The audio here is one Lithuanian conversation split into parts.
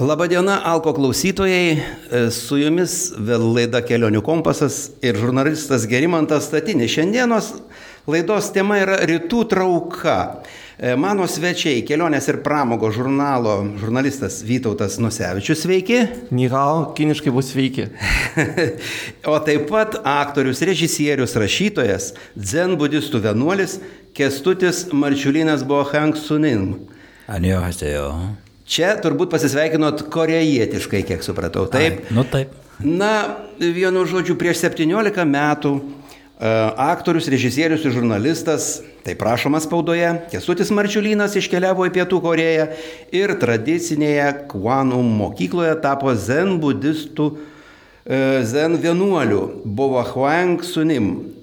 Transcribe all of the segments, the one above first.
Labadiena, Alko klausytojai, e, su jumis vėl laida Kelionių kompasas ir žurnalistas Gerimantas Statinis. Šiandienos laidos tema yra rytų trauka. E, mano svečiai kelionės ir pramogo žurnalo žurnalistas Vytautas Nusevičius sveiki. Nihao, kiniškai bus sveiki. o taip pat aktorius, režisierius, rašytojas, dzen budistų vienuolis Kestutis Marčiulinas buvo Hank Sunin. Anio, hasėjo. Čia turbūt pasisveikinot korejietiškai, kiek supratau. Taip. Ai, nu taip. Na, vienu žodžiu, prieš 17 metų e, aktorius, režisierius ir žurnalistas, tai prašoma spaudoje, Kesutis Marčiulynas iškeliavo į Pietų Koreją ir tradicinėje Kwanų mokykloje tapo zen budistų, e, zen vienuoliu, buvo Huang Sunim.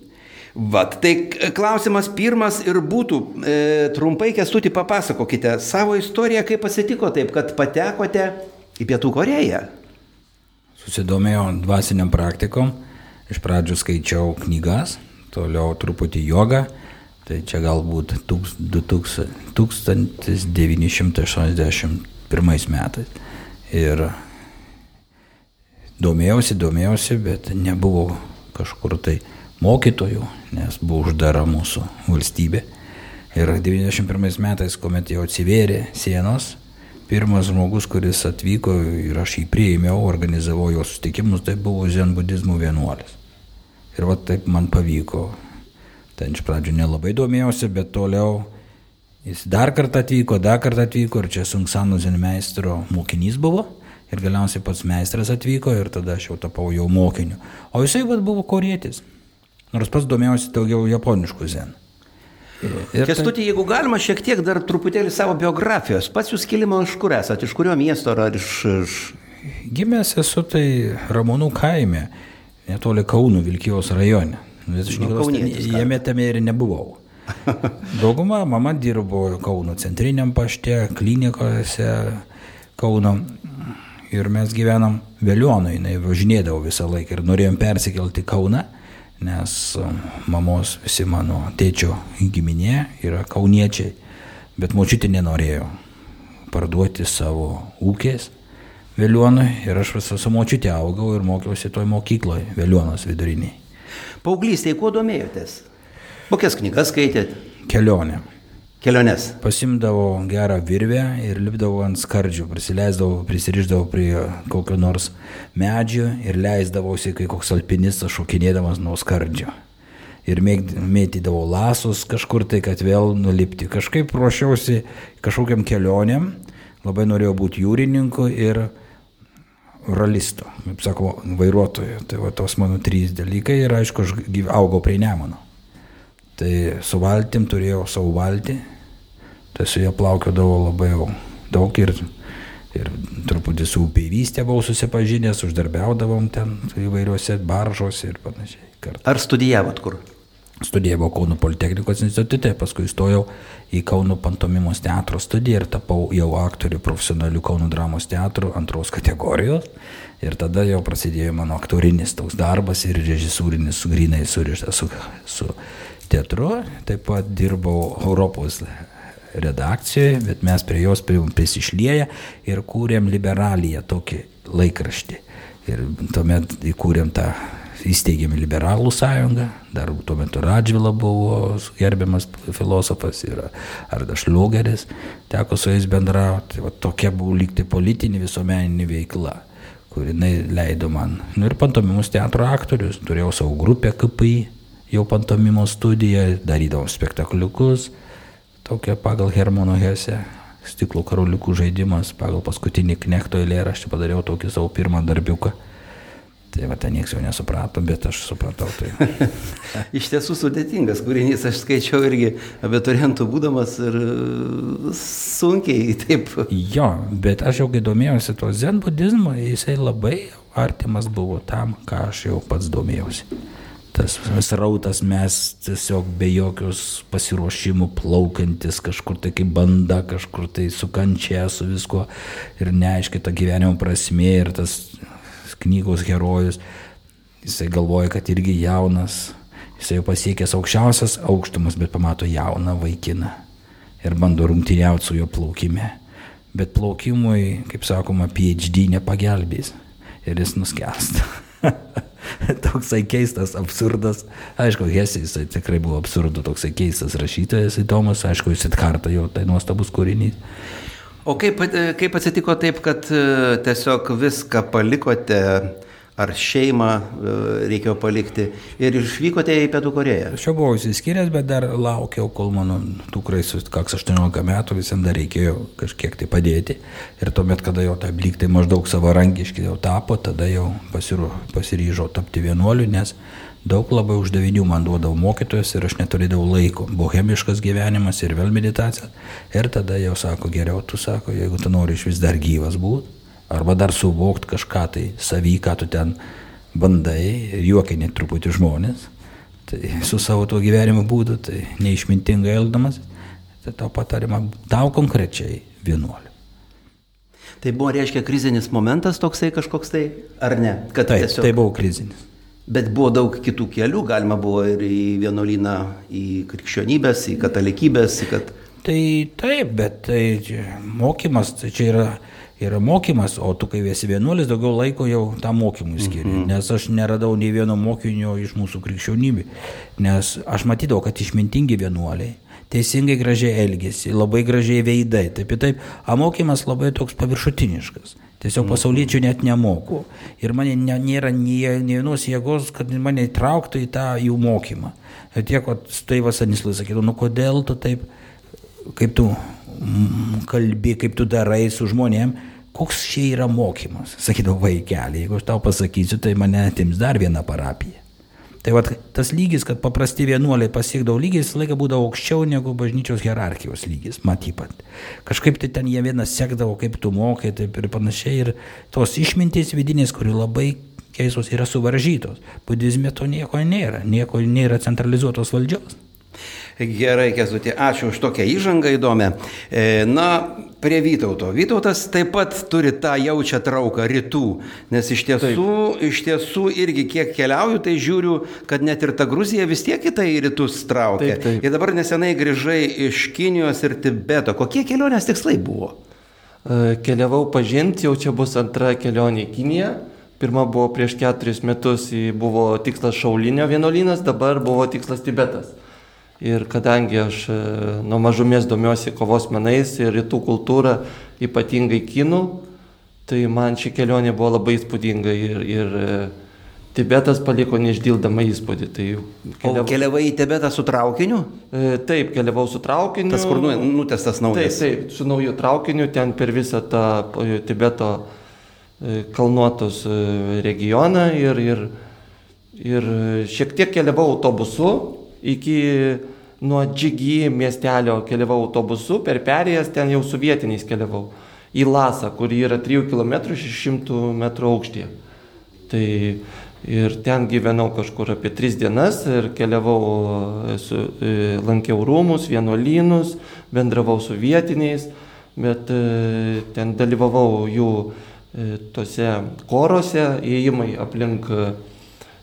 Vat, tai klausimas pirmas ir būtų, e, trumpai kestutį papasakokite savo istoriją, kaip pasitiko taip, kad patekote į Pietų Koreją. Susidomėjau dvasiniam praktikom, iš pradžių skaičiau knygas, toliau truputį jogą, tai čia galbūt 1981 metais. Ir domėjausi, domėjausi, bet nebuvo kažkur tai mokytojų, nes buvo uždara mūsų valstybė. Ir 91 metais, kuomet jau atsivėrė sienos, pirmas žmogus, kuris atvyko ir aš jį priėmiau, organizavau jo susitikimus, tai buvo zen budizmo vienuolis. Ir va taip man pavyko. Ten iš pradžių nelabai domėjausi, bet toliau jis dar kartą atvyko, dar kartą atvyko ir čia Sungsano zenmeistro mokinys buvo. Ir galiausiai pats meistras atvyko ir tada aš jau tapau jau mokiniu. O jisai vad buvo korėtis. Nors pats domėjausi daugiau japoniškų zen. Kestutį, jeigu galima, šiek tiek dar truputėlį savo biografijos. Pats jūs kilimo iš kur esate, iš kurio miesto ar iš... iš... Gimęs esu tai Ramonų kaime, netoli Kaunų Vilkijos rajone. Nes aš nu, jame tame ir nebuvau. Dauguma mama dirbo Kauno centriniam pašte, klinikose Kauno. Ir mes gyvenam Vėlionu, jinai važinėdavo visą laiką ir norėjom persikelti Kauną nes um, mamos visi mano tėčio giminė yra kauniečiai, bet močiutė nenorėjo parduoti savo ūkės Vėliūnui ir aš visą su močiutė augau ir mokiausi toj mokykloje, Vėliūnos viduriniai. Paauglystėje kuo domėjotės? Kokias knygas skaitėt? Kelionė keliones. Pasimdavau gerą virvę ir lipdavau ant skardžių, prisileisdavau, prisiriždavau prie kokio nors medžio ir leisdavausi, kai koks alpinistas šokinėdamas nuo skardžio. Ir mėtydavau lasus kažkur tai, kad vėl nulipti. Kažkaip ruošiausi kažkokiam kelioniam, labai norėjau būti jūrininku ir ralistu, kaip sako, vairuotoju. Tai va tos mano trys dalykai ir aišku, aš augau prie Nemono. Tai su valtim turėjau savo valtį, tai su ją plaukiodavau labai jau daug ir, ir truputį su upeivystė buvau susipažinęs, uždarbiaudavom ten įvairiuose baržose ir panašiai. Kart. Ar studijavot kur? Studijavau Kauno Politechnikos institute, paskui įstojau į Kauno pantomimos teatro studiją ir tapau jau aktorių profesionalių Kauno dramos teatrų antros kategorijos. Ir tada jau prasidėjo mano aktorinis toks darbas ir režisūrinis sugrinai surištas su, su teatru, taip pat dirbau Europos redakcijoje, bet mes prie jos prisišlėję ir kūrėm liberaliją tokį laikraštį. Ir tuomet įkūrėm tą, įsteigėm liberalų sąjungą, dar tuo metu Radžvila buvo gerbiamas filosofas ir Ardas Šliugeris, teko su jais bendrauti. Va, tokia buvo likti politinė visuomeninė veikla kur jinai leido man. Nu ir pantomimus teatro aktorius, turėjau savo grupę KPI, jau pantomimo studiją, darydavom spektakliukus, tokia pagal Hermano Hesse, stiklo karoliukų žaidimas, pagal paskutinį knekto eilėraštį padariau tokį savo pirmą darbiuką. Tai va, ten niekas jau nesuprato, bet aš supratau tai. Iš tiesų sudėtingas kūrinys, aš skaičiau irgi abiturientų būdamas ir sunkiai taip. Jo, bet aš jau kai domėjausi to zen budizmo, jisai labai artimas buvo tam, ką aš jau pats domėjausi tas srautas mes tiesiog be jokios pasiruošimų plaukiantis kažkur tai kaip banda, kažkur tai su kančia, su visko ir neaiškiai ta gyvenimo prasme ir tas knygos herojus, jisai galvoja, kad irgi jaunas, jisai jau pasiekęs aukščiausias aukštumas, bet pamato jauną vaikiną ir bando rungtyniauti su jo plaukime. bet plaukimui, kaip sakoma, PhD nepagelbės ir jis nuskęsta. toksai keistas, absurdas. Aišku, Hesė, jisai tikrai buvo absurdu, toksai keistas rašytojas įdomus, aišku, jis atkarta jo, tai nuostabus kūrinys. O kaip, kaip atsitiko taip, kad e, tiesiog viską palikote ar šeimą e, reikėjo palikti ir išvykote į Pietų Koreją? Aš jau buvau įsiskyręs, bet dar laukiau, kol mano dukrai sukaks 18 metų, visiems dar reikėjo kažkiek tai padėti. Ir tuomet, kada jau taip lygtai maždaug savarankiški jau tapo, tada jau pasiru, pasiryžau tapti vienuoliu, nes daug labai uždavinių man duodavo mokytojas ir aš neturėdavau laiko. Bohemiškas gyvenimas ir vėl meditacija. Ir tada jau sako, geriau tu sako, jeigu tu nori iš vis dar gyvas būti arba dar suvokti kažką tai savy, ką tu ten bandai, juokinė truputį žmonės, tai su savo tuo gyvenimo būdu, tai neišmintingai elgdamas, tai tau patarima tau konkrečiai vienuoliu. Tai buvo, reiškia, krizinis momentas toksai kažkoks tai, ar ne? Kad taip, tiesiog... tai buvo krizinis. Bet buvo daug kitų kelių, galima buvo ir į vienuolyną, į krikščionybės, į katalikybės, į kad... Tai taip, bet tai mokymas, tai čia yra yra mokymas, o tu kai esi vienuolis, daugiau laiko jau tam mokymui skiri. -hmm. Nes aš neradau nei vieno mokinio iš mūsų krikščionybė. Nes aš matydavau, kad išmintingi vienuoliai teisingai gražiai elgesi, labai gražiai veidai. Taip ir taip, o mokymas labai toks paviršutiniškas. Tiesiog mhm. pasauliečių net nemoku. Ir man nėra nei vienos jėgos, kad mane įtrauktų į tą jų mokymą. Ir tiek, kad tai Vasanislas sakydavo, nu kodėl tu taip, kaip tu kalbi, kaip tu darai su žmonėm, koks čia yra mokymas. Sakydavau, vaikeli, jeigu aš tau pasakysiu, tai mane atims dar vieną parapiją. Tai va, tas lygis, kad paprasti vienuoliai pasiekdavo lygis, visą laiką būdavo aukščiau negu bažnyčios hierarchijos lygis, matypat. Kažkaip tai ten jie vienas sekdavo, kaip tu mokai, taip ir panašiai. Ir tos išmintys vidinės, kurių labai keistos yra suvaržytos. Budizme to nieko nėra, nieko nėra centralizuotos valdžios. Gerai, Kesutė, ačiū už tokią įžangą įdomią. E, na, prie Vytauto. Vytautas taip pat turi tą jaučią trauką rytų, nes iš tiesų, taip. iš tiesų irgi kiek keliauju, tai žiūriu, kad net ir ta Gruzija vis tiek į tai rytus traukia. Taip, taip. Ir dabar nesenai grįžai iš Kinijos ir Tibeto. Kokie kelionės tikslai buvo? E, keliavau pažinti, jau čia bus antra kelionė į Kiniją. Pirma buvo prieš keturis metus, buvo tikslas Šaulinio vienuolynas, dabar buvo tikslas Tibetas. Ir kadangi aš e, nuo mažumės domiuosi kovos menais ir rytų kultūrą, ypatingai kinų, tai man ši kelionė buvo labai įspūdinga ir, ir e, Tibetas paliko neišdildamą įspūdį. Tai keliav... O keliavai į Tibetą su traukiniu? E, taip, keliavau su traukiniu. Tas kur nu, nutestas naujas? Taip, taip, su nauju traukiniu, ten per visą tą Tibeto kalnuotos regioną ir, ir, ir šiek tiek keliavau autobusu, iki nuo Džigi miestelio keliavau autobusu, per perėjas ten jau su vietiniais keliavau į Lasą, kuri yra 3 km 600 m aukštyje. Tai ir ten gyvenau kažkur apie 3 dienas ir keliavau, su, e, lankiau rūmus, vienuolynus, bendravau su vietiniais, bet e, ten dalyvavau jų e, tose korose, įėjimai aplink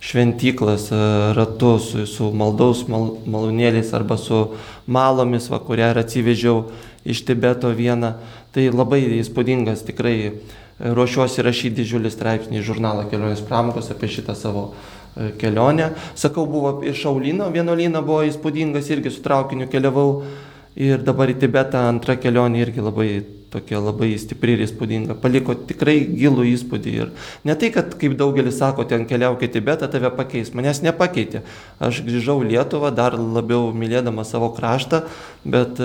šventyklas e, ratu su, su maldaus mal, malūnėliais arba su malomis, va, kurią ir atsivežiau iš Tibeto vieną. Tai labai įspūdingas, tikrai e, ruošiuosi rašyti didžiulį straipsnį į žurnalą Kelionės pramogos apie šitą savo e, kelionę. Sakau, buvo iš Aulino, vienuolyną buvo įspūdingas, irgi su traukiniu keliavau ir dabar į Tibetą antrą kelionę irgi labai tokia labai stipri ir įspūdinga. Paliko tikrai gilų įspūdį. Ir ne tai, kad kaip daugelis sako, ten keliaukite į Tibetą, tave pakeis. Manęs nepakeitė. Aš grįžau Lietuvą, dar labiau mylėdama savo kraštą, bet,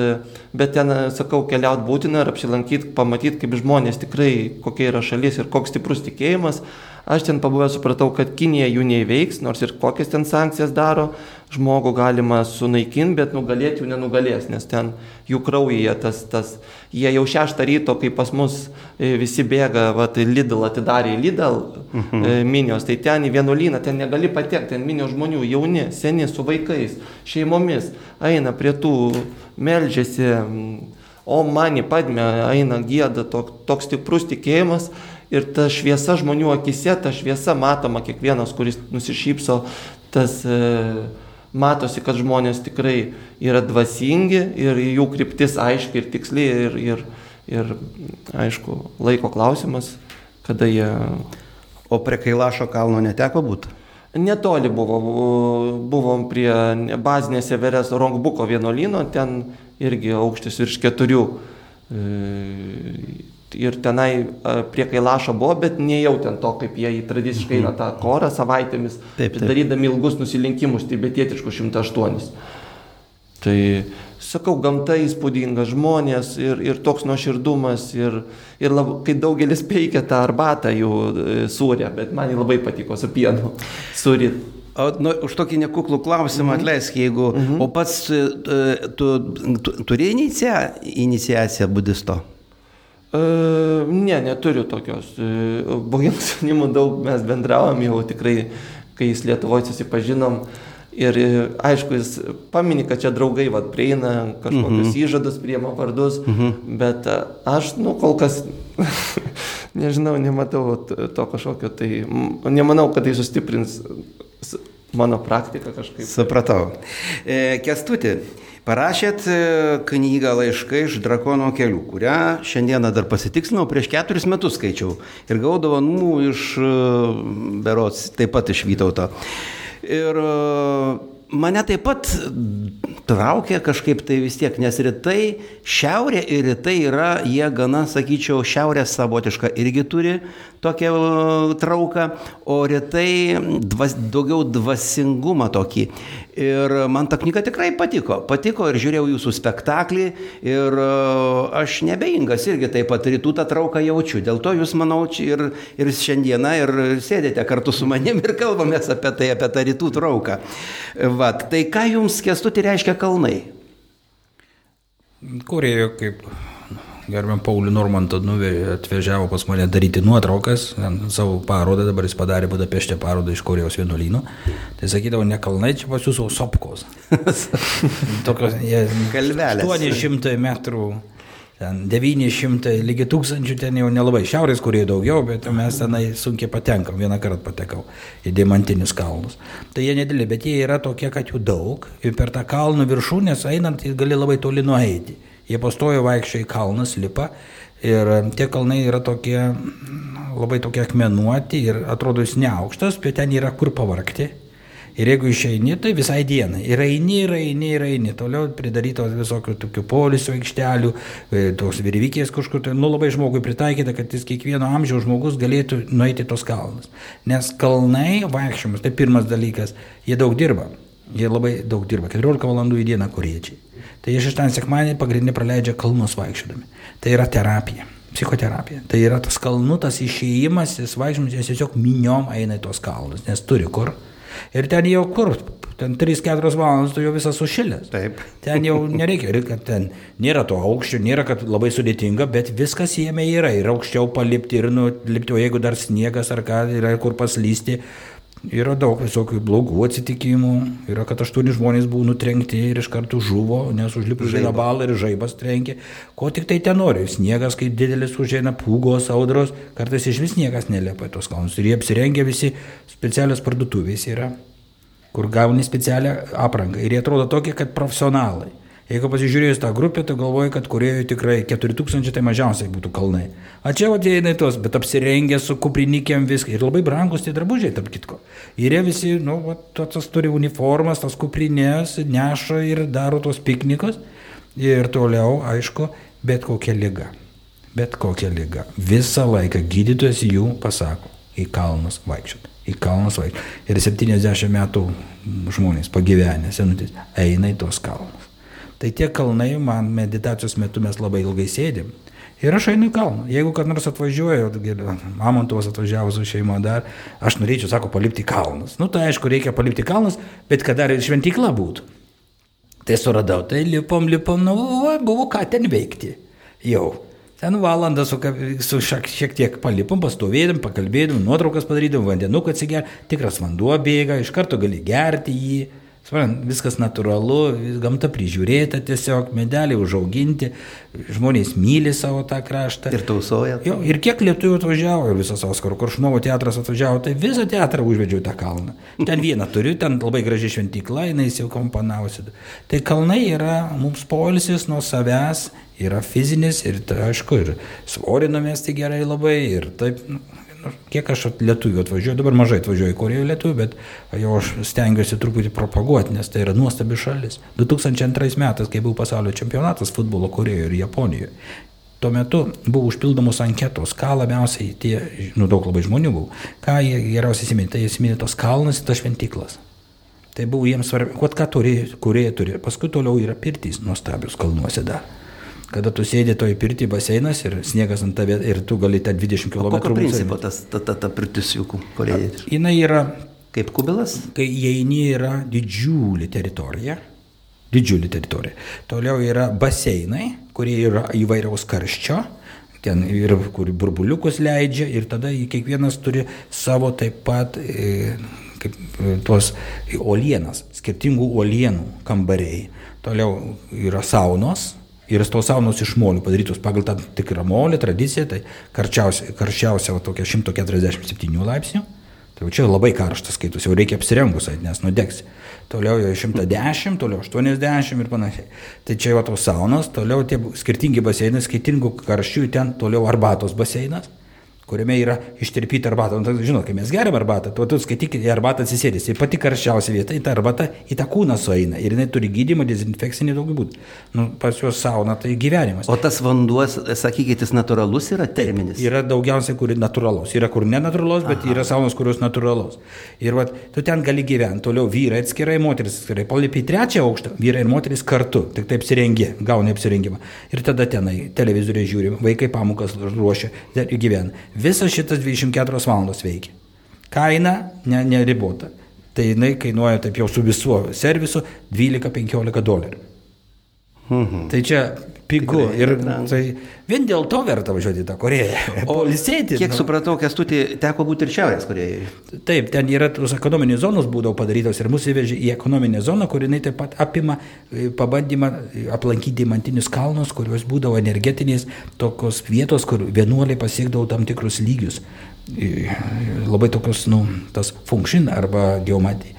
bet ten, sakau, keliaut būtina ir apsilankyti, pamatyti, kaip žmonės tikrai, kokia yra šalis ir koks stiprus tikėjimas. Aš ten pabuvęs supratau, kad Kinija jų neįveiks, nors ir kokias ten sankcijas daro, žmogų galima sunaikinti, bet nugalėti jų nenugalės, nes ten jų kraujyje tas, tas, jie jau šeštą ryto, kai pas mus e, visi bėga, va, tai Lidl atidarė Lidl mhm. E, minios, tai ten į vienuolyną, ten negali patekti, ten minio žmonių, jauni, seni, su vaikais, šeimomis, eina prie tų, melžiasi, o mani padme, eina gėda, tok, toks stiprus tikėjimas ir ta šviesa žmonių akise, ta šviesa matoma kiekvienas, kuris nusišypso, tas e, matosi, kad žmonės tikrai yra dvasingi ir jų kryptis aiški ir tiksli ir, ir, Ir aišku, laiko klausimas, kada jie... O prie Kailašo kalno neteko būti? Netoli buvo, buvom prie bazinės Everes Rongbuko vienuolino, ten irgi aukštis virš keturių. E, ir tenai e, prie Kailašo buvo, bet nejau ten to, kaip jie tradiciškai eina tą korą savaitėmis, taip, taip. darydami ilgus nusilenkimus tibetietiškus 108. Tai sakau, gamta įspūdinga, žmonės ir, ir toks nuoširdumas ir, ir lab, kai daugelis peikia tą arbatą jų e, sūrę, bet man labai patiko su pienu sūrį. Nu, už tokį nekuklų klausimą mm -hmm. atleisk, jeigu... Mm -hmm. O pats e, tu, tu, tu turi inicia, iniciaciją budisto? E, ne, neturiu tokios. E, Bogiems jaunimu daug mes bendravom jau tikrai, kai jis Lietuvoje susipažinom. E, Ir e, aišku, jis pamini, kad čia draugai vat, prieina, kažkokius mm -hmm. įžadus priema vardus, mm -hmm. bet e, aš, nu, kol kas, nežinau, nematau to kažkokio, tai nemanau, kad tai sustiprins mano praktiką kažkaip. Supratau. E, Kestuti, parašėt e, knygą laiškai iš drakono kelių, kurią šiandieną dar pasitikslinau, prieš keturis metus skaičiau ir gavau dovanų iš Berots, taip pat iš Vytauto. Ir e, mane taip pat traukia kažkaip tai vis tiek, nes rytai, šiaurė ir rytai yra, jie gana, sakyčiau, šiaurė savotiška irgi turi tokią e, trauką, o rytai dvas, daugiau dvasingumą tokį. Ir man ta knyga tikrai patiko. Patiko ir žiūrėjau jūsų spektaklį ir e, aš nebeingas irgi taip pat rytų tą trauką jaučiu. Dėl to jūs, manau, ir, ir šiandieną ir sėdite kartu su manim ir kalbamės apie tai, apie tą rytų trauką. Vat, tai ką jums kestuti reiškia kalnai? Kurėjo kaip Gerbėm Paulių Normantą atvežiavo pas mane daryti nuotraukas, savo parodą, dabar jis padarė Budapešte parodą iš Korejos vienuolyno. Tai sakydavo, ne kalnai, čia pas jūsų sopkos. Tokios, jie, Kalvelės. 800 metrų ten 900, lygi tūkstančių ten jau nelabai. Šiaurės Korėje daugiau, bet mes tenai sunkiai patenkam, vieną kartą patekau į Diamantinius kalnus. Tai jie nedėlė, bet jie yra tokie, kad jų daug ir per tą kalnų viršūnės einant gali labai toli nueiti. Jie pastojo vaikščio į kalnus, lipa ir tie kalnai yra tokie labai tokie akmenuoti ir atrodo jis neaukštas, bet ten yra kur pavarkti. Ir jeigu išeini, tai visai dienai. Ir eini, ir eini, ir eini. Toliau pridarytos visokių tokių polisio aikštelių, e, tos virvykės kažkur. Tai, nu, labai žmogui pritaikyta, kad jis kiekvieno amžiaus žmogus galėtų nueiti tos kalnus. Nes kalnai vaikščiojimas, tai pirmas dalykas, jie daug dirba. Jie labai daug dirba, 14 valandų į dieną koriečiai. Tai jie šeštąjį sekmanį pagrindinį praleidžia kalnus vaikščiodami. Tai yra terapija, psichoterapija. Tai yra tas kalnų, tas išėjimas, jis vaikščiojimas, jis tiesiog miniom eina į tos kalnus, nes turi kur. Ir ten jau kur, ten 3-4 valandas tu jau visas sušilęs. Taip. Ten jau nereikia, kad ten nėra to aukščio, nėra, kad labai sudėtinga, bet viskas jame yra. Ir aukščiau palipti, ir nulipti, o jeigu dar sniegas ar ką, yra kur paslysti, Yra daug visokių blogų atsitikimų, yra, kad aštuoni žmonės buvo nutrenkti ir iš karto žuvo, nes užlipus žaibą balą ir žaibas trenkė. Ko tik tai ten nori, sniegas, kai didelis užėina pūgos, audros, kartais iš vis niekas nelipa į tos kalnus. Ir jie apsirengia visi specialios parduotuvės yra, kur gauni specialią aprangą. Ir jie atrodo tokie, kad profesionalai. Jeigu pasižiūrėjus tą grupę, tai galvoju, kad Korejoje tikrai 4000 tai mažiausiai būtų kalnai. O čia atėjai tos, bet apsirengę su kuprinikėm viską. Ir labai brangus tie drabužiai, tarp kitko. Ir jie visi, nu, va, tas turi uniformas, tas kuprinės, neša ir daro tos piknikus. Ir toliau, aišku, bet kokia lyga. Bet kokia lyga. Visą laiką gydytojas jų pasako į kalnus vaikščioti. Į kalnus vaikščioti. Ir 70 metų žmonės pagyvenę, senutis, eina į tos kalnus. Tai tie kalnai, man meditacijos metu mes labai ilgai sėdėm. Ir aš einu į kalną. Jeigu kad nors atvažiuoju, Mamontovas atvažiavo su šeima dar, aš norėčiau, sako, palipti kalnus. Nu, tai aišku, reikia palipti kalnus, bet kad dar ir šventykla būtų. Tai suradau, tai lipom, lipom, nu, buvo ką ten veikti. Jau. Ten valandą su, su šiek, šiek tiek palipom, pastovėdam, pakalbėdam, nuotraukas padarydavom, vandenuką atsiger, tikras vanduo bėga, iš karto gali gerti jį Suprant, viskas natūralu, gamta prižiūrėta tiesiog, medeliai užauginti, žmonės myli savo tą kraštą. Ir tausoja. Jo, ir kiek lietuvių atvažiavo, ir visas Oskaro Koršnovo teatras atvažiavo, tai visą teatrą užvedžiau tą kalną. Ten vieną turiu, ten labai graži šventykla, jinai jau komponavosi. Tai kalnai yra mums polisis nuo savęs, yra fizinis ir tai aišku, ir svorį numesti gerai labai, ir taip, nu, kiek aš lietuvių atvažiuoju, dabar mažai atvažiuoju į Koreją lietuvių, bet jau aš stengiuosi truputį propaguoti, nes tai yra nuostabi šalis. 2002 metais, kai buvo pasaulio čempionatas futbolo Korejoje ir Japonijoje, tuo metu buvo užpildomos anketos, ką labiausiai tie, nu daug labai žmonių buvo, ką jie geriausiai įsiminė, tai įsiminė tos kalnas ir tas šventiklas. Tai buvo jiems svarbu, ką turi, kurie turi. Paskui toliau yra pirtys nuostabios kalnuose dar kada tu sėdi toj pirti baseinas ir sniegas ant tave ir tu gali ten 20 km. Kokio principo tas, ta, ta, ta pirtis jų korėjai? Jis yra. Kaip kubilas? Kai įeini yra didžiulė teritorija. Didžiulė teritorija. Toliau yra baseinai, kurie yra įvairiaus karščio. Ten ir kur burbuliukus leidžia ir tada kiekvienas turi savo taip pat e, kaip e, tuos uolienas, skirtingų uolienų kambariai. Toliau yra saunos, ir tos saunos iš molių padarytos pagal tam tikrą molį, tradiciją, tai karščiausia, karščiausia va, tokia 147 laipsnių. Tai jau čia labai karštas skaitus, jau reikia apsirengus, nes nudegs. Toliau jau 110, toliau 80 ir panašiai. Tai čia jau tos saunos, toliau tie skirtingi baseinai, skirtingų karščių, ten toliau arbatos baseinas kuriame yra ištirpyta arbata. Nu, žinot, kai mes geriam arbatą, tu, tu skaityk į arbatą atsisėdęs. Tai pati karščiausia vieta, į tą arbatą, į tą kūną sueina. Ir jinai turi gydymą, dezinfekcinį daug būdų. Nu, pas juos sauna, tai gyvenimas. O tas vanduo, sakykit, jis natūralus yra terminis? Taip, yra daugiausiai, kur natūralus. Yra kur nenatūralus, bet Aha. yra saunos, kurios natūralus. Ir vat, tu ten gali gyventi. Toliau vyrai atskirai, moteris atskirai. Palipi į trečią aukštą, vyrai ir moteris kartu. Tik taip apsirengė, gauna apsirengimą. Ir tada tenai televizoriai žiūri, vaikai pamokas ruošia, gyvena Visas šitas 24 valandos veikia. Kaina ne, neribota. Tai jinai kainuoja taip jau su visuo servisu 12-15 dolerių. Mhm. Tai čia pigu. Ir tai vien dėl to verta važiuoti į tą Koreją. O lisėti. Kiek nu. supratau, Kestutį teko būti ir Šiaurės Korejoje. Taip, ten yra tos ekonominės zonos būdavo padarytos ir mus įvežė į ekonominę zoną, kur jinai taip pat apima e, pabandymą e, aplankyti mantinius kalnus, kurios būdavo energetinės tokios vietos, kur vienuoliai pasiekdavo tam tikrus lygius. E, labai tokios, nu, tas funkšin arba geomatija.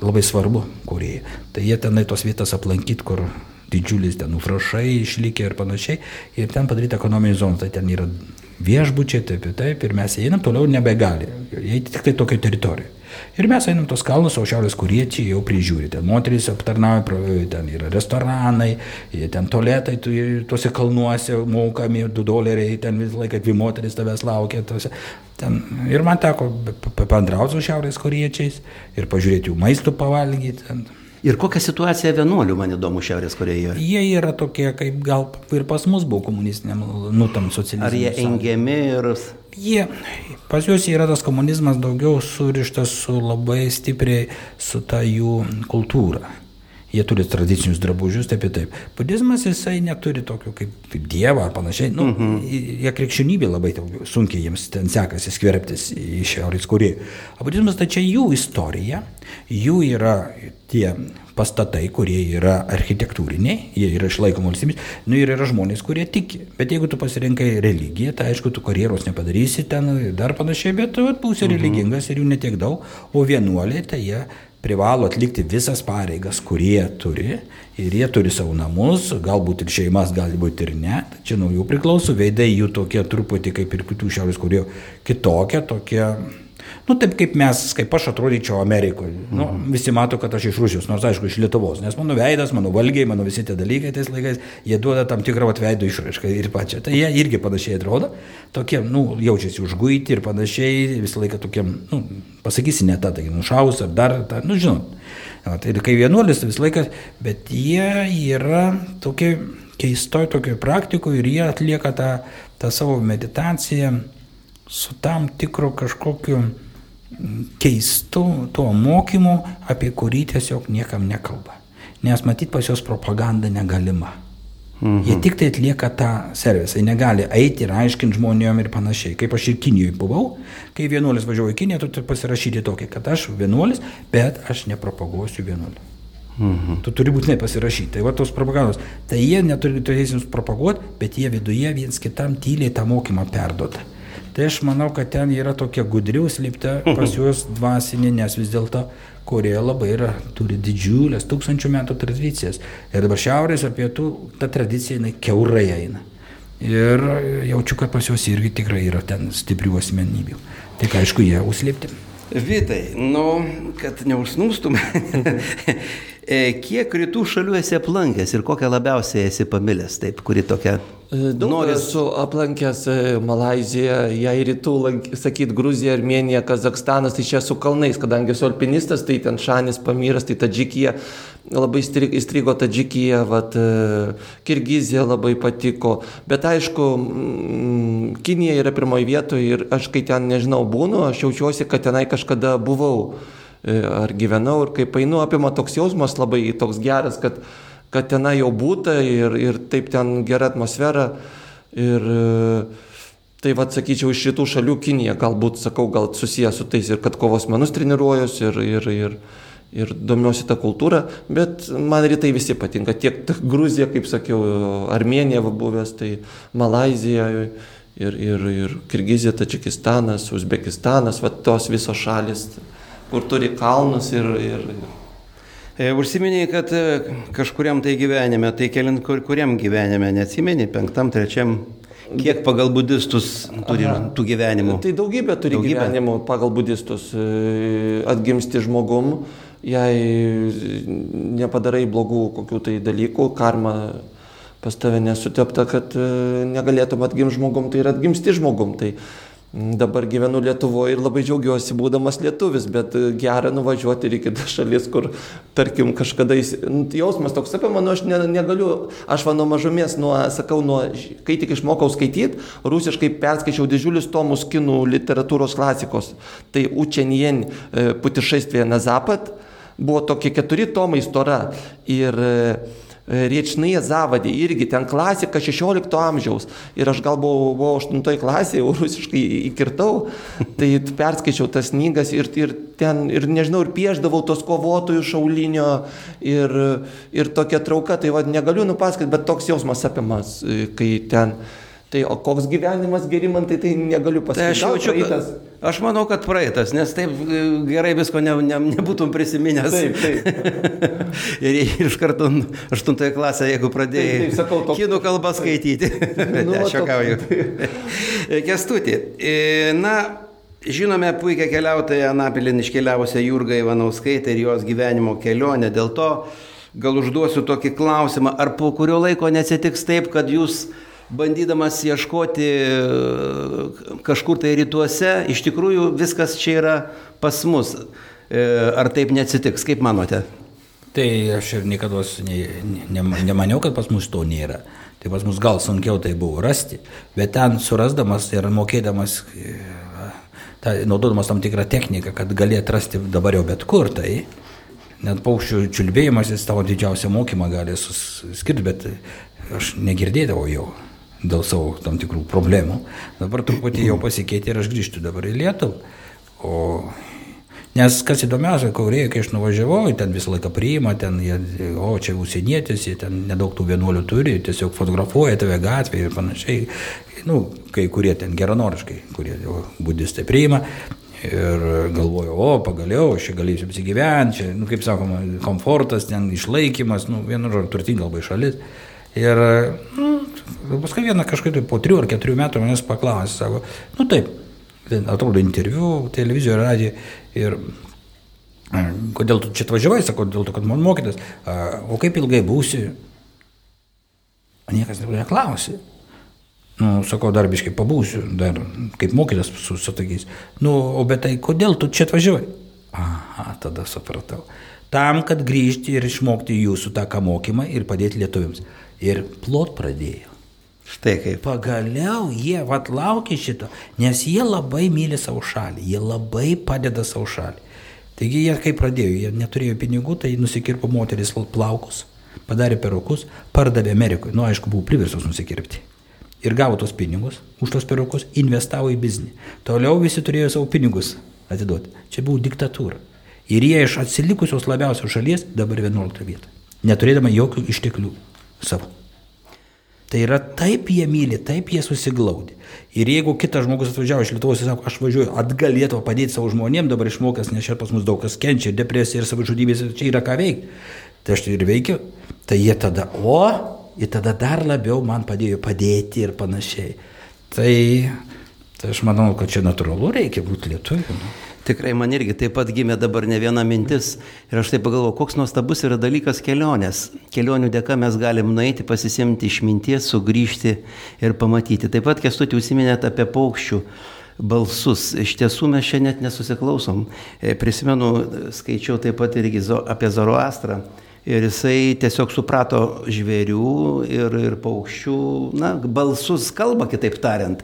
Labai svarbu Korejai. Tai jie tenai tos vietas aplankyti, kur didžiulis ten užrašai išlikę ir panašiai. Ir ten padaryta ekonominė zona, tai ten yra viešbučiai, taip ir taip, ir mes einam toliau nebegali, jie tik tai tokio teritorijoje. Ir mes einam tos kalnus, o šiaurės kuriečiai jau prižiūri, ten moterys aptarnauja, ten yra restoranai, ten toletai, tu, tuose kalnuose mokami, du doleriai, ten visą laiką dvi moteris tavęs laukia. Tuose, ten. Ir man teko pabendrauti su šiaurės kuriečiais ir pažiūrėti jų maistų pavalgyti. Ten. Ir kokia situacija vienuolių, man įdomu, Šiaurės Korejoje? Jie yra tokie, kaip gal ir pas mus buvo komunistiniam, nu tam socialistiniam. Ar jie engiami ir... Jie, pas juos yra tas komunizmas daugiau surištas su labai stipriai su ta jų kultūra. Jie turi tradicinius drabužius, taip ir taip. Budizmas jisai neturi tokio kaip, kaip Dievą ar panašiai. Nu, mhm. Jie krikščionybė labai sunkiai jiems ten sekasi skverbtis į Šiaurės Koreją. O budizmas tai čia jų istorija, jų yra tie pastatai, kurie yra architektūriniai, jie yra išlaikomi valstybės, nu ir yra žmonės, kurie tiki. Bet jeigu tu pasirinkai religiją, tai aišku, tu karjeros nepadarysi ten dar panašiai, bet tu būsi mhm. religingas ir jų netiek daug, o vienuoliai tai jie privalo atlikti visas pareigas, kurie turi ir jie turi savo namus, galbūt ir šeimas, galbūt ir ne, čia nuo jų priklauso, veidai jų tokie truputį kaip ir kitų šiaurės korėjų kitokie, tokie Nu, taip kaip mes, kaip aš atrodyčiau Amerikoje. Nu, mhm. Visi mato, kad aš iš Rusijos, nors aišku, iš Lietuvos. Nes mano veidas, mano valgiai, mano visi tie dalykai tais laikais, jie duoda tam tikrą veido išraišką ir pačią. Tai jie irgi panašiai atrodo. Tokie, nu, jaučiasi užguiti ir panašiai, visą laiką tokie, nu, pasakysi ne tą, tai nušaus ar dar, tą, nu, žinot. Ja, tai kai vienuolis visą laiką, bet jie yra tokie keistoj tokioj praktikoje ir jie atlieka tą, tą savo meditaciją su tam tikru kažkokiu keistu tuo mokymu, apie kurį tiesiog niekam nekalba. Nes matyt pas juos propaganda negalima. Mhm. Jie tik tai atlieka tą servisą, jie negali eiti ir aiškinti žmonėm ir panašiai. Kaip aš ir Kinijoje buvau, kai vienuolis važiavo į Kiniją, tu turi pasirašyti tokį, kad aš vienuolis, bet aš nepropaguosiu vienuolį. Mhm. Tu turi būtinai pasirašyti. Tai va tos propagandos. Tai jie neturi teisės propaguoti, bet jie viduje viens kitam tyliai tą mokymą perduoda. Tai aš manau, kad ten yra tokia gudri užslėpta pas juos dvasinė, nes vis dėlto Koreja labai yra, turi didžiulės tūkstančių metų tradicijas. Ir dabar šiaurės ar pietų ta tradicija jinai keurai eina. Ir jaučiu, kad pas juos irgi tikrai yra ten stiprių asmenybių. Tik aišku, jie užslėpti. Vitai, nu, kad neužsnūstum, E, kiek rytų šalių esi aplankęs ir kokią labiausiai esi pamilęs, taip, kuri tokia... E, daug Noriu... esu aplankęs e, Malaziją, jei rytų, sakyt, Gruzija, Armenija, Kazakstanas, tai čia su kalnais, kadangi esu alpinistas, tai ten Šanis, Pamyras, tai Tadžikija, labai įstrigo Tadžikija, vat, Kirgizija labai patiko, bet aišku, Kinija yra pirmoji vietoje ir aš kai ten, nežinau, būnu, aš jaučiuosi, kad tenai kažkada buvau. E, ar gyvenau ir kaip einu, apima toks jausmas labai toks geras, kad, kad tenai jau būta ir, ir taip ten gera atmosfera. Ir e, tai vad sakyčiau, iš šitų šalių Kinija galbūt, sakau, gal susijęs su tais ir kad kovos menus treniruojuosi ir, ir, ir, ir domiuosi tą kultūrą, bet man rytai visi patinka. Tiek Gruzija, kaip sakiau, Armenija buvęs, tai Malazija ir, ir, ir Kirgizija, Tačikistanas, Uzbekistanas, va tos visos šalis kur turi kalnus ir... ir... E, užsiminiai, kad e, kažkuriam tai gyvenime, tai kelint kur, kuriam gyvenime, neatsimeni, penktam, trečiam, kiek pagal budistus turi Aha. tų gyvenimų? Tai daugybė turi daugybė. gyvenimų pagal budistus. E, atgimsti žmogum, jei nepadarai blogų kokių tai dalykų, karma pas tave nesutepta, kad negalėtum atgimti žmogum, tai ir atgimsti žmogum. Tai Dabar gyvenu Lietuvoje ir labai džiaugiuosi būdamas lietuvis, bet e, gera nuvažiuoti ir į kitas šalis, kur, tarkim, kažkada jis, jausmas toks apie mano, aš ne, negaliu, aš va nuo mažumės, nuo, sakau, nuo, kai tik išmokau skaityti, rusiškai perskaičiau didžiulius tomus kinų literatūros klasikos. Tai Učenien e, putišaistvė na Zapat buvo tokie keturi tomai stora. Ir e, Riečnyje zavadė, irgi ten klasika 16 amžiaus. Ir aš gal buvau, buvau 8 klasėje, jau rusiškai įkirtau, tai perskaičiau tas knygas ir, ir ten, ir nežinau, ir pieždavau tos kovotojų šaulinio ir, ir tokia trauka, tai vad negaliu nupasakoti, bet toks jausmas apimas, kai ten Tai o koks gyvenimas gerimantai, tai negaliu pasakyti. Tai aš jaučiu, praeitas. Aš manau, kad praeitas, nes taip e, gerai visko ne, ne, nebūtum prisiminęs. Taip, taip. ir, ir iš karto aštuntoje klasėje, jeigu pradėjai taip, taip, sakau, toks... kinų kalbą skaityti. nu, aš juokauju. Kestuti. E, na, žinome puikia keliautoja Anapilin iškeliavusią Jurgą Ivanauskaitę ir jos gyvenimo kelionę. Dėl to gal užduosiu tokį klausimą, ar po kurio laiko nesitiks taip, kad jūs bandydamas ieškoti e, kažkur tai rytuose, iš tikrųjų viskas čia yra pas mus. E, ar taip neatsitiks, kaip manote? Tai aš ir niekada ne, ne, nemaniau, kad pas mus to nėra. Tai pas mus gal sunkiau tai buvo rasti, bet ten surasdamas ir mokėdamas, e, ta, naudodamas tam tikrą techniką, kad gali atrasti dabar jau bet kur, tai net paukščių čiulbėjimas jis tavo didžiausią mokymą gali suskirti, bet aš negirdėdavau jo dėl savo tam tikrų problemų. Dabar truputį jau pasikeitė ir aš grįžtu dabar į Lietuvą. O Nes kas įdomiausia, Kaurėje, kai aš nuvažiavau, ten visą laiką priima, ten, jie, o čia užsienietis, jie ten nedaug tų vienuolių turi, tiesiog fotografuoja tave gatvėje ir panašiai. Nu, kai kurie ten geranoriškai, kurie budistai priima. Ir galvoju, o pagaliau, aš čia galėsiu apsigyventi, čia, nu, kaip sakoma, komfortas, ten išlaikymas, nu, vienu žodžiu, turtinga labai šalis. Ir nu, paskui vieną kažkaip po trijų ar keturių metų manęs paklausė, sako, nu taip, atrodo interviu, televizijoje, radijoje ir kodėl tu čia atvažiavai, sako, dėl to, kad man mokytas, o kaip ilgai būsi? Niekas neklausė. Nu, sakau, dar biškai pabūsiu, dar kaip mokytas su, su tokiais. Nu, o bet tai kodėl tu čia atvažiavai? Aha, tada supratau. Tam, kad grįžti ir išmokti jūsų tą ką mokymą ir padėti lietuviams ir plot pradėjo. Štai kaip. Pagaliau jie vat laukia šito, nes jie labai myli savo šalį, jie labai padeda savo šalį. Taigi jie kaip pradėjo, jie neturėjo pinigų, tai nusikirpo moteris plaukus, padarė perukus, pardavė Amerikoje, nu aišku, buvo priversos nusikirpti. Ir gavo tos pinigus, už tos perukus investavo į biznį. Toliau visi turėjo savo pinigus atiduoti. Čia buvo diktatūra. Ir jie iš atsilikusios labiausios šalies dabar 11 vietą. Neturėdama jokių išteklių savo. Tai yra taip jie myli, taip jie susiglaudė. Ir jeigu kitas žmogus atvažiavo iš Lietuvos ir sako, aš važiuoju atgal Lietuvą padėti savo žmonėm, dabar išmokęs, nes čia pas mus daug kas kenčia, depresija ir savižudybės, čia yra ką veikti. Tai aš tai ir veikiu. Tai jie tada, o, ir tada dar labiau man padėjo padėti ir panašiai. Tai, tai aš manau, kad čia natūralu reikia būti lietuviu. Nu. Tikrai man irgi taip pat gimė dabar ne viena mintis ir aš taip pagalvoju, koks nuostabus yra dalykas kelionės. Kelionių dėka mes galim nueiti, pasisimti išminties, sugrįžti ir pamatyti. Taip pat kestutį užsiminėt apie paukščių balsus. Iš tiesų mes čia net nesusiklausom. E, prisimenu, skaičiau taip pat irgi apie Zoroastrą. Ir jisai tiesiog suprato žvėrių ir, ir paukščių, na, balsus kalba, kitaip tariant.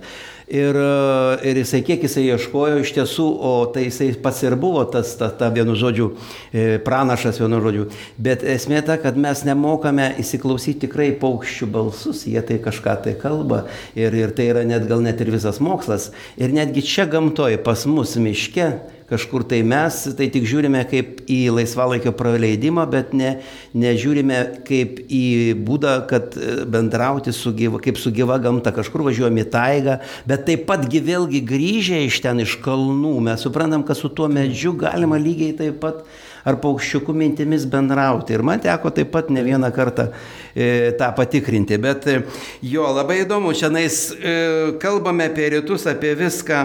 Ir, e, ir jisai, kiek jisai ieškojo iš tiesų, o tai jisai pats ir buvo tas, ta, ta vienu žodžiu, e, pranašas vienu žodžiu. Bet esmė ta, kad mes nemokame įsiklausyti tikrai paukščių balsus, jie tai kažką tai kalba. Ir, ir tai yra net gal net ir visas mokslas. Ir netgi čia gamtoje, pas mus miške, kažkur tai mes tai tik žiūrime kaip į laisvalaikio praleidimą, bet ne, nežiūrime kaip į būdą, kad e, bendrauti su gyva, kaip su gyva gamta, kažkur važiuojame į taigą, bet taip pat vėlgi grįžę iš ten, iš kalnų, mes suprantam, kad su tuo medžiu galima lygiai taip pat ar paukščiukų mintimis bendrauti. Ir man teko taip pat ne vieną kartą e, tą patikrinti. Bet e, jo, labai įdomu, šiandien e, kalbame apie rytus, apie viską.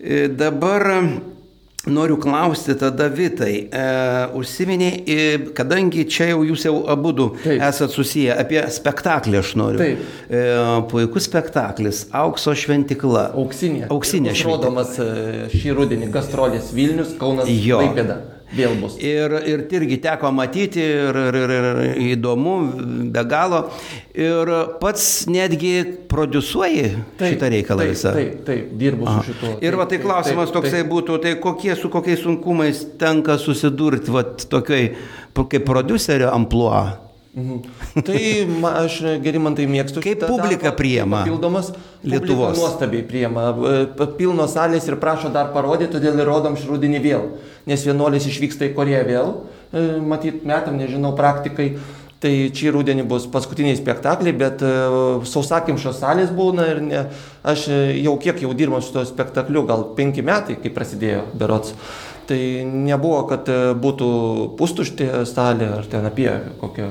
E, dabar Noriu klausti tada Vitai, e, užsiminiai, kadangi čia jau jūs jau abu du esat susiję, apie spektaklį aš noriu. Taip. E, puikus spektaklis, Aukso šventikla. Auksinė. Auksinė šventikla. Rodomas e, šį rudenį gastrolės Vilnius, Kaunas, Klaipėda vėl bus. Ir, ir irgi teko matyti ir, ir, ir, ir įdomu, be galo. Ir pats netgi produsuoji taip, šitą reikalą taip, visą. Taip, taip, dirbu Aha. su šituo. Ir va tai klausimas taip, toksai taip. būtų, tai kokie su kokiais sunkumais tenka susidurti, va tokiai kaip producerio ampluo. Mhm. Tai ma, aš gerimantai mėgstu. Kaip publika darbą, priema? Pildomas Lietuvos. Nuostabiai priema. E, pilnos salės ir prašo dar parodyti, todėl ir rodom šį rudenį vėl. Nes vienuolis išvyksta į Koreją vėl, e, matyt, metam, nežinau, praktikai. Tai čia rudenį bus paskutiniai spektakliai, bet e, sausakimšos salės būna ir ne, aš jau kiek jau dirbu su tuo spektakliu, gal penki metai, kai prasidėjo berots. Tai nebuvo, kad būtų pustuštė salė ar ten apie kokią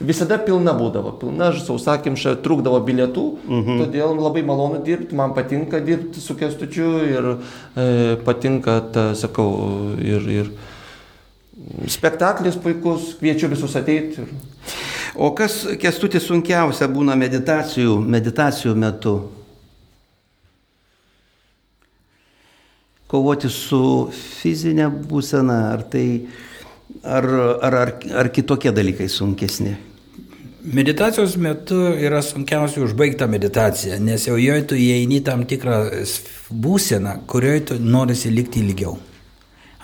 visada pilna būdavo, pilna, sausakimša, trūkdavo bilietų, mhm. todėl labai malonu dirbti, man patinka dirbti su kestučiu ir e, patinka, ta, sakau, ir, ir spektaklis puikus, kviečiu visus ateiti. O kas kestutis sunkiausia būna meditacijų, meditacijų metu? Kovoti su fizinė būsena, ar tai ar, ar, ar, ar kitokie dalykai sunkesni? Meditacijos metu yra sunkiausia užbaigta meditacija, nes jau joje tu įeini tam tikrą būseną, kurioje tu norisi likti ilgiau.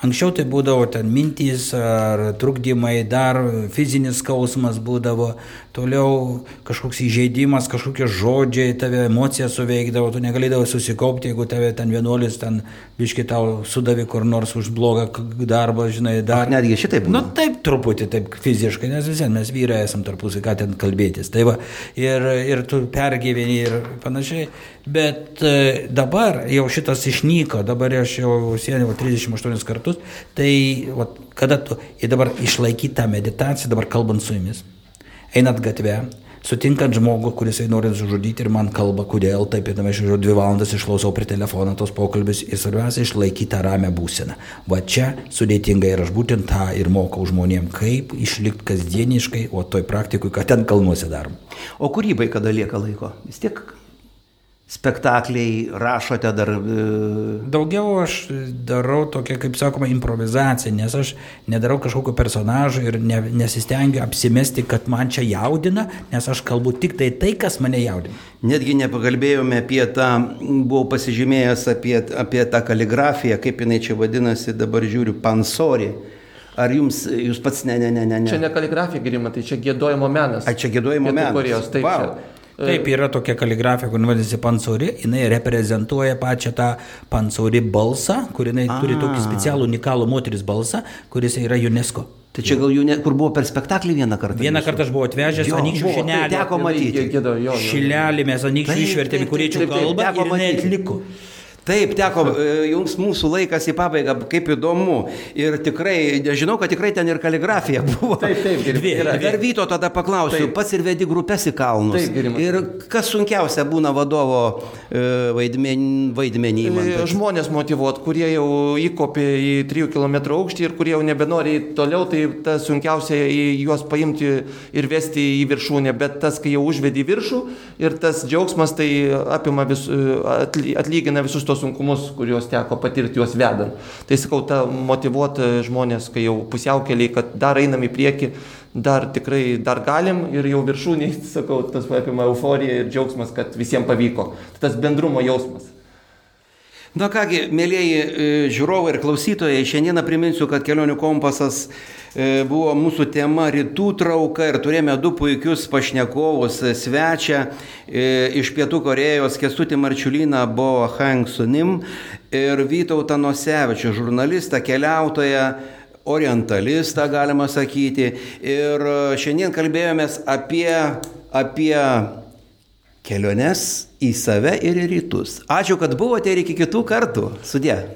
Anksčiau tai būdavo ten mintys ar trukdymai, dar fizinis skausmas būdavo, toliau kažkoks įžeidimas, kažkokie žodžiai, tave emocija suveikdavo, tu negalėdavai susikaupti, jeigu tave ten vienuolis ten biški tau sudavė kur nors už blogą darbą, žinai, dar. Ach, netgi šitaip. Na nu, taip, truputį taip fiziškai, nes vis vien mes vyrai esam tarpusai, ką ten kalbėtis. Tai va, ir, ir tu pergyveni ir panašiai. Bet e, dabar jau šitas išnyko, dabar aš jau sėdėjau 38 kartus, tai va, kada tu, ir dabar išlaikyti tą meditaciją, dabar kalbant su jumis, einat gatvę, sutinkant žmogų, kuris nori sužudyti ir man kalba, kodėl taip, ir aš žiūriu dvi valandas išklausau prie telefono tos pokalbis ir svarbiausia išlaikyti tą ramę būseną. Va čia sudėtinga ir aš būtent tą ir mokau žmonėm, kaip išlikti kasdieniškai, o toj praktikui, ką ten kalnuose darom. O kūrybai kada lieka laiko? Vis tiek spektakliai, rašote dar. E, Daugiau aš darau tokią, kaip sakoma, improvizaciją, nes aš nedarau kažkokio personažo ir ne, nesistengiu apsimesti, kad man čia jaudina, nes aš kalbu tik tai tai, kas mane jaudina. Netgi nepakalbėjome apie tą, buvau pasižymėjęs apie, apie tą kaligrafiją, kaip jinai čia vadinasi, dabar žiūriu, pansori. Ar jums, jūs pats ne, ne, ne, ne. Čia ne kaligrafija, Girima, tai čia gėdojimo menas. Ar čia gėdojimo menas? Korejos, taip. Wow. Čia. Taip, yra tokia kaligrafija, kur vadinasi pansori, jinai reprezentuoja pačią tą pansori balsą, kur jinai A. turi tokį specialų unikalų moteris balsą, kuris yra UNESCO. Tai čia gal jų, ne, kur buvo per spektaklį vieną kartą? Vieną kartą aš buvau atvežęs Anykščių šinelį. Tai teko matyti. Šilelį mes Anykščių išvertėme kuriečių kalbą ir jinai atliko. Taip, teko, e, jums mūsų laikas į pabaigą, kaip įdomu. Ir tikrai, žinau, kad tikrai ten ir kaligrafija buvo. Taip, taip, gerai. Dar Vyto tada paklausiu, taip. pats ir vedi grupės į kalnus. Taip, gerimas. ir kas sunkiausia būna vadovo e, vaidmen, vaidmenį? Tai. Žmonės motivuot, kurie jau įkopė į 3 km aukštį ir kurie jau nebenori toliau, tai tas sunkiausia juos paimti ir vesti į viršūnę. Bet tas, kai jau užvedi į viršų ir tas džiaugsmas, tai apima vis, atlygina visus tos tos sunkumus, kuriuos teko patirti juos vedant. Tai sakau, ta motivuota žmonės, kai jau pusiaukeliai, kad dar einam į priekį, dar tikrai dar galim ir jau viršūniai, sakau, tas apima euforija ir džiaugsmas, kad visiems pavyko. Tas bendrumo jausmas. Na kągi, mėlyjeji e, žiūrovai ir klausytojai, šiandieną priminsiu, kad kelionių kompasas buvo mūsų tema rytų trauka ir turėjome du puikius pašnekovus e, svečią iš Pietų Korejos, Kestutį Marčiulyną Bo Hang Sunim ir Vytautą Nosevičių, žurnalistą, keliautoją orientalistą, galima sakyti. Ir šiandien kalbėjomės apie, apie keliones į save ir į rytus. Ačiū, kad buvote ir iki kitų kartų. Sudė.